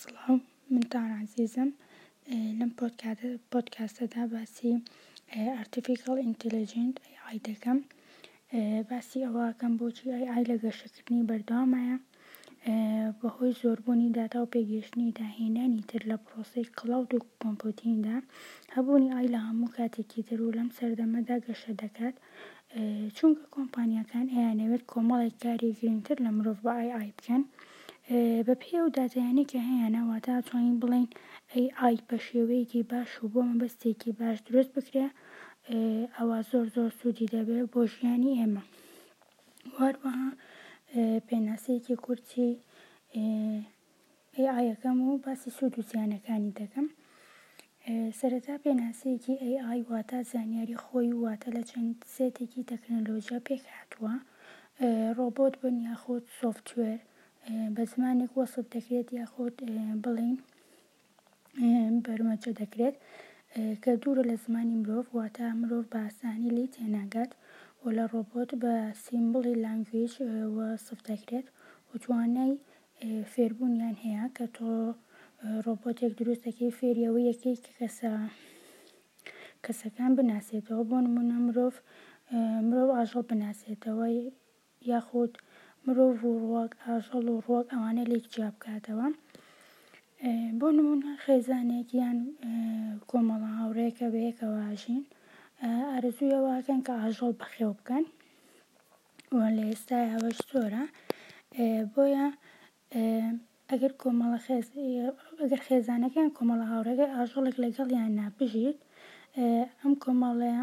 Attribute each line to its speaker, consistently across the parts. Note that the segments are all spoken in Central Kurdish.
Speaker 1: سڵاو من تارا عەزیزم لەم پۆدکاتە پۆدکاستەدا باسی ئارتیفیشەڵ ئینتلیجنت ئەی ئای دەکەم باسی ئەوەکەم بۆچی ئەی ئای لە گەشەکردنی بەردەوامایە بەهۆی زۆربوونی داتا و پێگەیشتنی داهێنانی تر لە پرۆسەی کڵاود و کۆمپۆتیندا هەبوونی ئای لە هەموو کاتێکی تر و لەم سەردەمەدا گەشە دەکات چونکە کۆمپانیاکان ئەیانەوێت کۆمەڵێک کاری گرنگتر لە مرۆڤ بە ئای ئای بکەن. بەپێی ئەو داتایانەی کە هەیانە واتە ئەتوانین بڵێین ئەی ئای بە شێوەیەکی باش و بۆ مەبەستێکی باش دروست بکرێ ئەوا زۆر زۆر سوودی دەبێت بۆ ژیانی ئێمە. وهەروەها پێناسەیەکی کورتی ئەی ئایەکەم و باسی سوود و زیانەکانی دەکەم. سەرەتا پێناسەیەکی ئەی ئای واتا زانیاری خۆی و واتا لە چەند سێتێکی تەکنەلۆژیا پێک هاتووە. ڕۆبۆت بن یاخود سۆفتوێر بە زمانێک وەسف دەکرێت یاخود بڵێین. بەرمەجە دەکرێت کە دوورە لە زمانی مرۆڤ واتە مرۆڤ بە ئاسانی لێی تێناگات و لە ڕۆبۆت بە سیمبڵی لانگویج وەسف دەکرێت و توانای فێربوونیان هەیە کە تۆ ڕۆبۆتێک دروست دەکەی فێری ئەوە یەکەی کە کەسە کەسەکان بناسێتەوە بۆ نمونە مرۆڤ مرۆڤ ئاژەڵ بناسێتەوە یاخود مرۆڤ و ڕووەک، ئاژەڵ و ڕووەک ئەوانە لێک جیا بکاتەوە. بۆ نموونە خێزانێک یان کۆمەڵە هاوڕێکە بەیەکەوە ئەژین، ئارەزووی ئەوە ئەکەن کە ئاژەڵ بەخێو بکەن و لە ئێستای ئەوەش زۆرە. بۆیە ئەگەر کۆمەڵە خێز ئەگەر خێزانەکەیان کۆمەڵە هاوڕێکەی ئاژەڵێک لەگەڵیانە بژیت، ئەم کۆمەڵەیە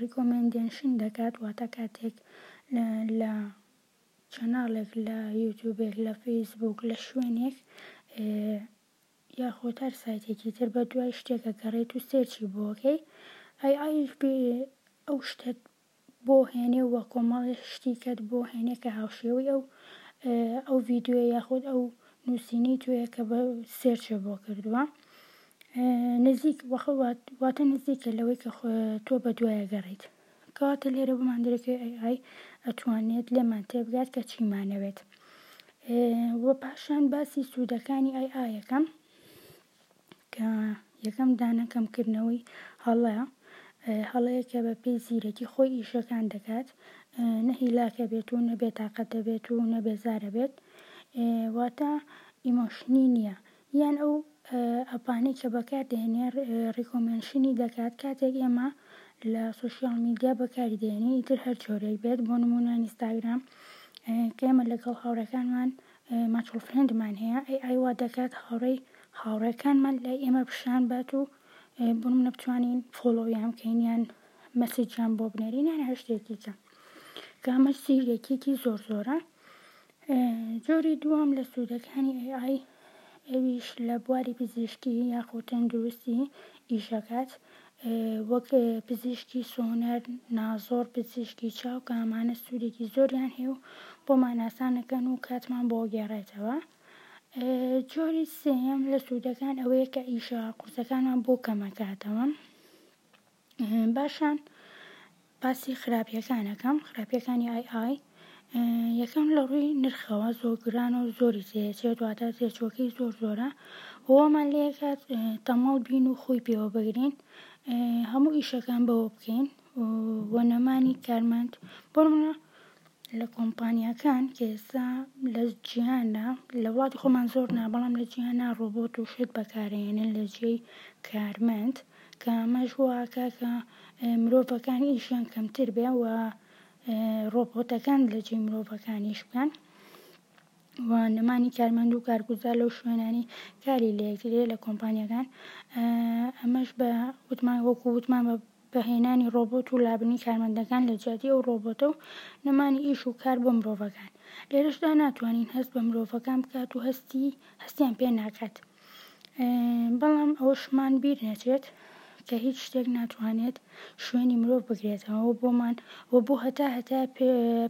Speaker 1: ڕیکۆمێندێنشن دەکات واتە کاتێک لە چەناڵێک لە یوتوبێک لە فەیسبووک لە شوێنێک یاخۆت هەر سایتێکی تر بە دوای شتێکە گەڕێت و سێرچی بۆکەی ئەی ئایش ئەو شتت بۆ هێنێ وە کۆمەڵی شتیکەت بۆ هێنێ کە هاوشێوەی ئەو ئەو ڤیددیوە یاخود ئەو نووسینی توێ کە بە سێرچێ بۆ کردووە. نزیک، وەخە واتە نزیکە لەوەی کە تۆ بەدوایە گەڕێیت. کەواتە لێرە بۆمان دەرەکەوێت AI ئەتوانێت لێمان تێبگات کە چیمانەوێت. وە پاشان باسی سوودەکانی AI یەکەم کە یەکەم دانە کەمکردنەوەی هەڵە، هەڵەیە کە بە پێی زیرەکی خۆی ئیشەکان دەکات، نە هیلاکە بێت و نە بێتاقەتە بێت و نە بێزارە بێت، واتە ئیمۆشنی نییە، یان ئەو ئەپانەی کە بەکار دەهێنێت ڕیکۆمێنشنی دەکات کاتێک ئێمە لە سۆشیاڵ میدیا بەکاری دەهێنین ئیتر هەر جۆرێک بێت بۆ نموونە ئینستاگرام کە ئێمە لەگەڵ هاوڕێکانمان ماچوڵ فرێندمان هەیە ئەی ئای وا دەکات هاوڕێی هاوڕێکانمان لای ئێمە پیشان بات و بۆ نموونە بتوانین فۆڵۆویان بکەین یان مەسیجیان بۆ بنێرین یان هەر شتێکی کە کە ئەمەش سییرێکیەکی زۆر زۆرە. جۆری دووەم لە سوودەکانی ئەی ئای ئەویش لە بواری پزیشکی یاخود تەندروستی ئیشەکات وەک پزیشکی سۆنەر نازۆر پزیشکی چاو کە ئەمانە سوودێکی زۆریان هەیە و بۆمان ئاسانەکەن و کاتمان بۆ گێڕێتەوە جۆری سێیەم لە سوودەکان ئەوەیە کە ئیشە قورسەکانمان بۆ کەمەکاتەوە. باشە باسی خراپیەکان ئەکەم خراپیەکانی ئای ئای یەکەم لە ڕووی نرخەوە زۆر گران و زۆری تێچێت دواتە تێچوەکەی زۆر زۆرە ئەوەمان لێکات تەمەڵ بین و خۆی پێوە بگرین هەموو ئیشەکان بەوە بکەین و نەمانی کارمەند بۆ منە لە کۆمپانیاکان کە ئێستا لە جیهاندا لە وڵاتی خۆمان زۆر نا بەڵام لە جیهاندا ڕۆبۆت و شت بەکارەیەنن لە جێی کارمەند کە ئەمەش واکە کە مرۆڤەکان ئیشیان کەمتر بێ و ڕۆبۆتەکان لە جێی مرۆڤەکانیش بکەن و نەمانی کارمەند و کارگوزار لەو شوێنانی کاری لێکرێ لە کۆمپانیەکان ئەمەش بە وتمان وەکو وتمان بە بە هێنانی ڕۆبۆت و لابردنی کارمەندەکان لە جیاتی ئەو ڕۆبۆتە و نەمانی ئیش و کار بۆ مرۆڤەکان. لێرەشدا ناتوانین هەست بە مرۆڤەکان بکات و هەستی هەستیان پێ ناکات. بەڵام ئەوەشمان بیر نەچێت کە هیچ شتێک ناتوانێت شوێنی مرۆڤ بگرێتەوە و بۆمان و بۆ هەتا هەتا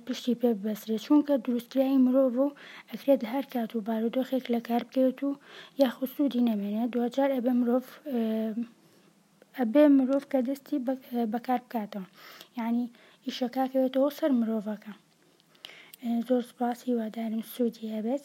Speaker 1: پشتی پێ ببەسرێت چونکە دروستکراوی مرۆڤ و ئەکرێت هەر کات و بارودۆخێک لە کار بکەوێت و یاخود سوودی نەمێنێت دواجار ئەبێ مرۆڤ ئەبێ مرۆڤ کە دەستی بەکار بکاتەوە یانی ئیشەکە کەوێتەوە سەر مرۆڤەکە زۆر سوپاس هیوادارم سودی هەبێت.